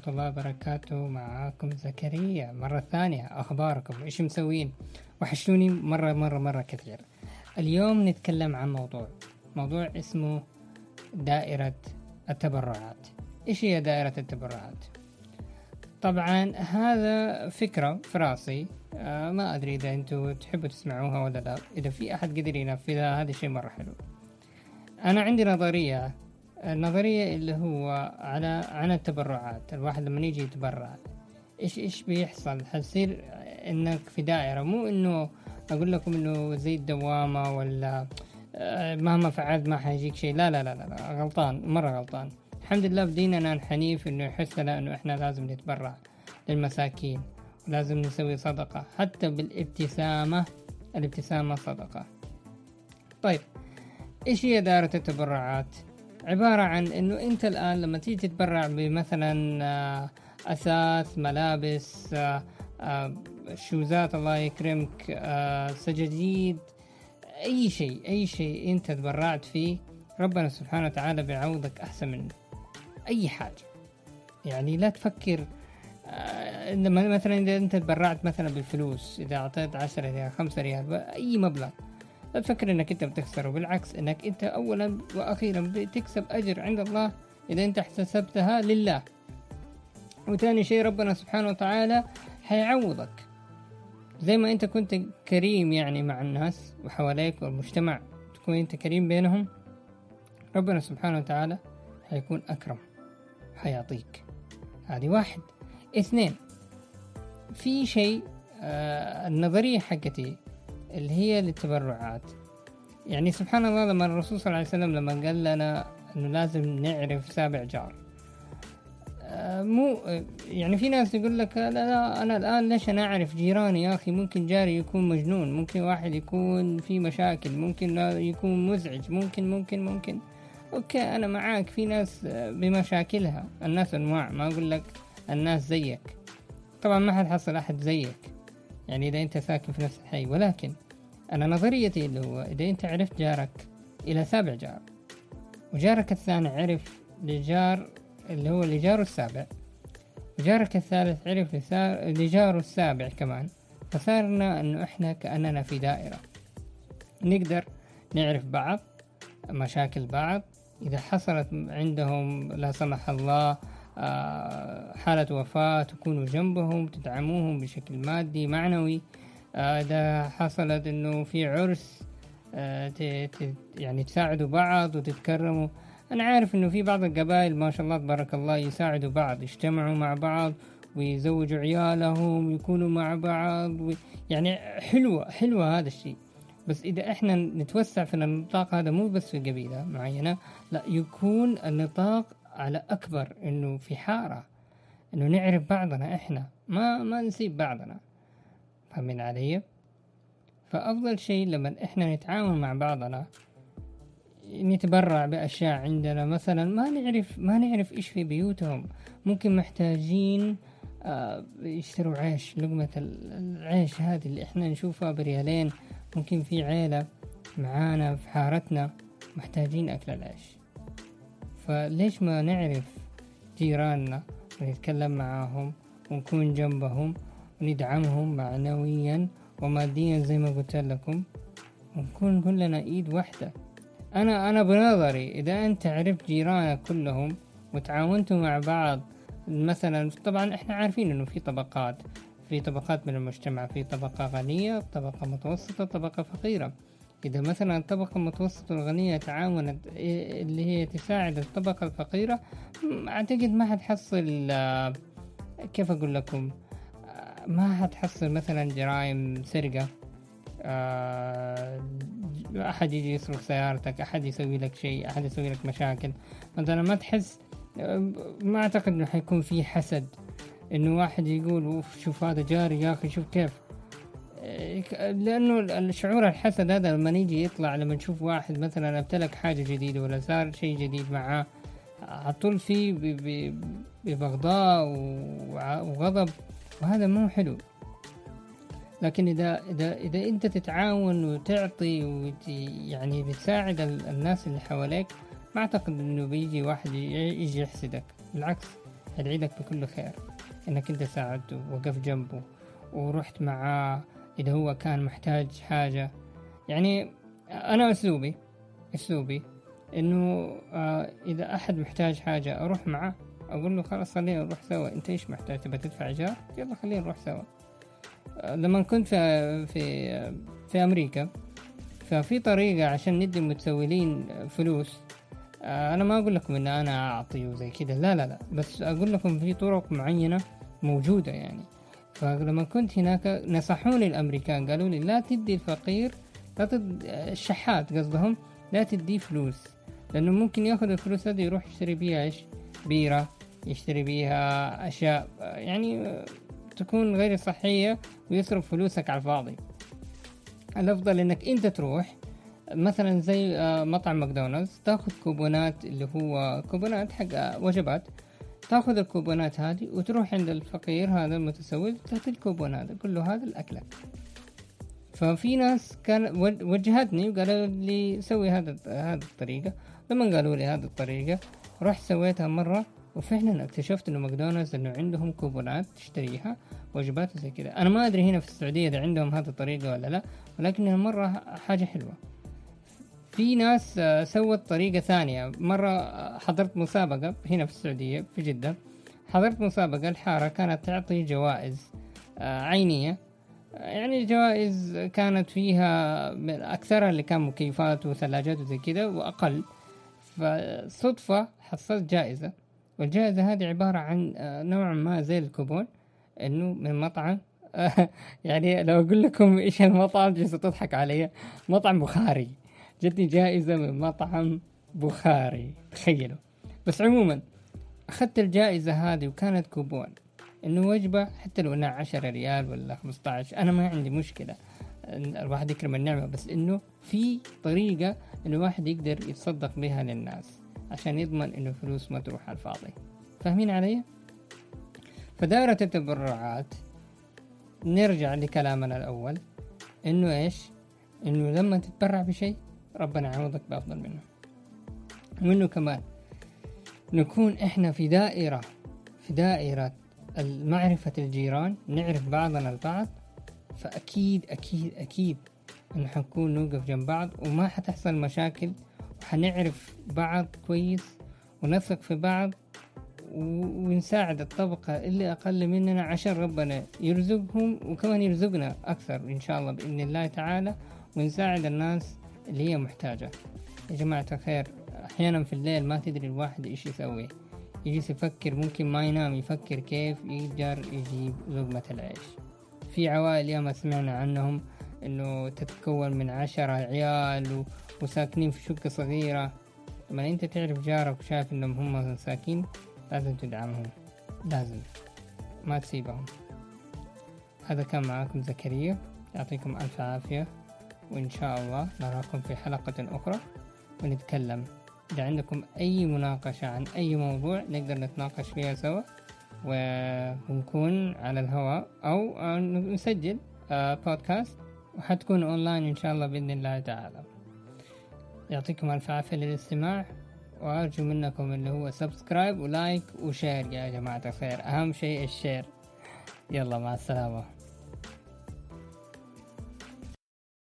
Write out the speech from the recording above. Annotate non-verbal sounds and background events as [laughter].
ورحمة الله وبركاته. معاكم زكريا. مرة ثانية. أخباركم؟ إيش مسوين؟ وحشتوني مرة مرة مرة كثير. اليوم نتكلم عن موضوع. موضوع اسمه دائرة التبرعات. إيش هي دائرة التبرعات؟ طبعا هذا فكرة في راسي آه ما أدري إذا أنتوا تحبوا تسمعوها ولا لا. إذا في أحد قدر ينفذها هذا شيء مرة حلو. أنا عندي نظرية النظرية اللي هو على عن التبرعات الواحد لما يجي يتبرع إيش إيش بيحصل؟ حتصير إنك في دائرة؟ مو إنه أقول لكم إنه زي الدوامة ولا آه، مهما فعلت ما حيجيك شيء. لا لا لا لا, غلطان مرة غلطان. الحمد لله بديننا الحنيف إنه يحثنا إنه إحنا لازم نتبرع للمساكين ولازم نسوي صدقة حتى بالابتسامة الابتسامة صدقة. طيب إيش هي دائرة التبرعات؟ عبارة عن إنه أنت الآن لما تيجي تتبرع بمثلا آه، أثاث ملابس آه، آه، شوزات الله يكرمك سجاجيد أي شيء أي شيء أنت تبرعت فيه ربنا سبحانه وتعالى بيعوضك أحسن منه أي حاجة. يعني لا تفكر لما مثلا إذا أنت تبرعت مثلا بالفلوس إذا أعطيت عشرة ريال خمسة ريال أي مبلغ لا تفكر إنك أنت بتخسر وبالعكس إنك أنت اولا وأخيرا بتكسب أجر عند الله إذا أنت احتسبتها لله. وثاني شيء ربنا سبحانه وتعالى حيعوضك. زي ما أنت كنت كريم يعني مع الناس وحواليك والمجتمع تكون أنت كريم بينهم ربنا سبحانه وتعالى حيكون أكرم حيعطيك. هذه واحد. اثنين في شيء آه النظرية حقتي اللي هي للتبرعات يعني سبحان الله لما الرسول صلى الله عليه وسلم لما قال لنا إنه لازم نعرف سابع جار آه، مو يعني في ناس يقول لك لا, لا أنا الآن ليش أنا أعرف جيراني يا أخي؟ ممكن جاري يكون مجنون ممكن واحد يكون في مشاكل ممكن يكون مزعج ممكن ممكن ممكن. أوكي أنا معاك. في ناس بمشاكلها. الناس أنواع. ما أقول لك الناس زيك. طبعا ما حتحصل أحد زيك. يعني إذا أنت ساكن في نفس الحي. ولكن أنا نظريتي اللي هو إذا أنت عرفت جارك إلى سابع جار وجارك الثاني عرف لجار اللي هو لجاره السابع وجارك الثالث عرف لجاره السابع كمان فصارنا انه إحنا كأننا في دائرة. نقدر نعرف بعض مشاكل بعض إذا حصلت عندهم لا سمح الله آه، حالة وفاة تكونوا جنبهم تدعموهم بشكل مادي معنوي إذا حصلت إنه في عرس آه، يعني تساعدوا بعض وتتكرموا. أنا عارف إنه في بعض القبائل ما شاء الله تبارك الله يساعدوا بعض يجتمعوا مع بعض ويزوجوا عيالهم ويكونوا مع بعض و... يعني حلوة حلوة هذا الشيء. بس إذا إحنا نتوسع في النطاق هذا مو بس في قبيلة معينة لا يكون النطاق على أكبر إنه في حارة. إنه نعرف بعضنا إحنا ما ما نسيب بعضنا. فاهمين علي؟ فأفضل شيء لما إحنا نتعاون مع بعضنا نتبرع بأشياء عندنا. مثلا ما نعرف ما نعرف إيش في بيوتهم. ممكن محتاجين آه يشتروا عيش لقمة العيش هذه اللي إحنا نشوفها بريالين. ممكن في عيلة معانا في حارتنا محتاجين أكل العيش. فليش ما نعرف جيراننا ونتكلم معاهم ونكون جنبهم؟ وندعمهم معنويا وماديا زي ما قلت لكم. ونكون كلنا إيد واحدة. أنا أنا بنظري إذا أنت عرفت جيرانك كلهم وتعاونتوا مع بعض مثلا طبعا إحنا عارفين إنه في طبقات في طبقات من المجتمع في طبقة غنية طبقة متوسطة طبقة فقيرة. إذا مثلا الطبقة المتوسطة الغنية تعاونت اللي هي تساعد الطبقة الفقيرة أعتقد ما حتحصل آه، كيف أقول لكم؟ ما حتحصل مثلا جرائم سرقة آه، أحد يجي يسرق سيارتك أحد يسوي لك شيء أحد يسوي لك مشاكل. مثلا ما تحس ما أعتقد إنه حيكون في حسد إنه واحد يقول أوف شوف هذا جاري يا أخي شوف كيف. لأنه الشعور الحسد هذا لما يجي يطلع لما نشوف واحد مثلا امتلك حاجة جديدة ولا صار شيء جديد معاه على طول فيه ببغضاء وغضب. وهذا مو حلو. لكن إذا إذا إذا أنت تتعاون وتعطي يعني بتساعد الناس اللي حواليك ما أعتقد إنه بيجي واحد يجي يحسدك. بالعكس يدعي لك بكل خير. إنك أنت ساعدته وقف جنبه ورحت معاه إذا هو كان محتاج حاجة. يعني أنا أسلوبي أسلوبي إنه آه إذا أحد محتاج حاجة أروح معاه أقول له خلاص خلينا نروح سوا. أنت إيش محتاج؟ تبغى تدفع إيجار؟ يلا خلينا نروح سوا. آه لما كنت في في في أمريكا ففي طريقة عشان ندي المتسولين فلوس آه، أنا ما أقول لكم إن أنا أعطي وزي كذا لا لا لا. بس أقول لكم في طرق معينة موجودة يعني. فلما كنت هناك نصحوني الأمريكان قالوا لي لا تدي الفقير لا تد... الشحات قصدهم لا تديه فلوس لأنه ممكن يأخذ الفلوس هذه يروح يشتري بيها إيش؟ بيرة. يشتري بيها أشياء يعني تكون غير صحية ويصرف فلوسك على الفاضي. الأفضل إنك أنت تروح مثلا زي آه، مطعم ماكدونالدز تأخذ كوبونات اللي هو كوبونات حق وجبات. تأخذ الكوبونات هذه وتروح عند الفقير هذا المتسول تعطي الكوبون هذا له هذا الاكلة ففي ناس كان وجهتني وقالوا لي سوي هذا هذه الطريقة. لما قالوا لي هذه الطريقة رحت سويتها مرة. وفعلا اكتشفت إنه ماكدونالدز إنه عندهم كوبونات تشتريها وجبات زي كذا. أنا ما أدري هنا في السعودية إذا عندهم هذه الطريقة ولا لا ولكنها مرة حاجة حلوة. في ناس سوت طريقة ثانية. مرة حضرت مسابقة هنا في السعودية في جدة. حضرت مسابقة الحارة كانت تعطي جوائز آه، عينية. يعني جوائز كانت فيها أكثرها اللي كان مكيفات وثلاجات وزي كذا وأقل. فصدفة حصلت جائزة. والجائزة هذه عبارة عن نوع ما زي الكوبون إنه من مطعم. [laughs] يعني لو أقول لكم إيش المطعم جالسة تضحك علي. مطعم بخاري. جتني جائزة من مطعم بخاري. تخيلوا. بس عموما أخذت الجائزة هذه وكانت كوبون. إنه وجبة حتى لو إنها عشرة ريال ولا خمسة عشر أنا ما عندي مشكلة. الواحد يكرم النعمة بس إنه في طريقة الواحد يقدر يتصدق بها للناس. عشان يضمن إنه فلوس ما تروح على الفاضي فاهمين علي؟ فدائرة التبرعات نرجع لكلامنا الأول إنه إيش؟ إنه لما تتبرع بشيء ربنا يعوضك بأفضل منه وإنه كمان نكون إحنا في دائرة في دائرة معرفة الجيران نعرف بعضنا البعض فأكيد أكيد أكيد إن حنكون نوقف جنب بعض وما حتحصل مشاكل وحنعرف بعض كويس ونثق في بعض ونساعد الطبقة اللي أقل مننا عشان ربنا يرزقهم وكمان يرزقنا أكثر إن شاء الله بإذن الله تعالى ونساعد الناس اللي هي محتاجة. يا جماعة الخير أحيانا في الليل ما تدري الواحد إيش يسوي. يجلس يفكر ممكن ما ينام يفكر كيف يقدر يجيب لقمة العيش. في عوائل ياما سمعنا عنهم إنه تتكون من عشرة عيال وساكنين في شقة صغيرة. لما أنت تعرف جارك وشايف إنهم هم ساكين لازم تدعمهم. لازم. ما تسيبهم. هذا كان معاكم زكريا. يعطيكم ألف عافية. وإن شاء الله نراكم في حلقة أخرى ونتكلم. إذا عندكم أي مناقشة عن أي موضوع نقدر نتناقش فيها سوا. ونكون على الهواء أو نسجل بودكاست وحتكون أونلاين إن شاء الله بإذن الله تعالى. يعطيكم ألف عافية للاستماع وأرجو منكم اللي هو subscribe و like و share يا جماعة الخير. أهم شيء ال share يلا مع السلامة.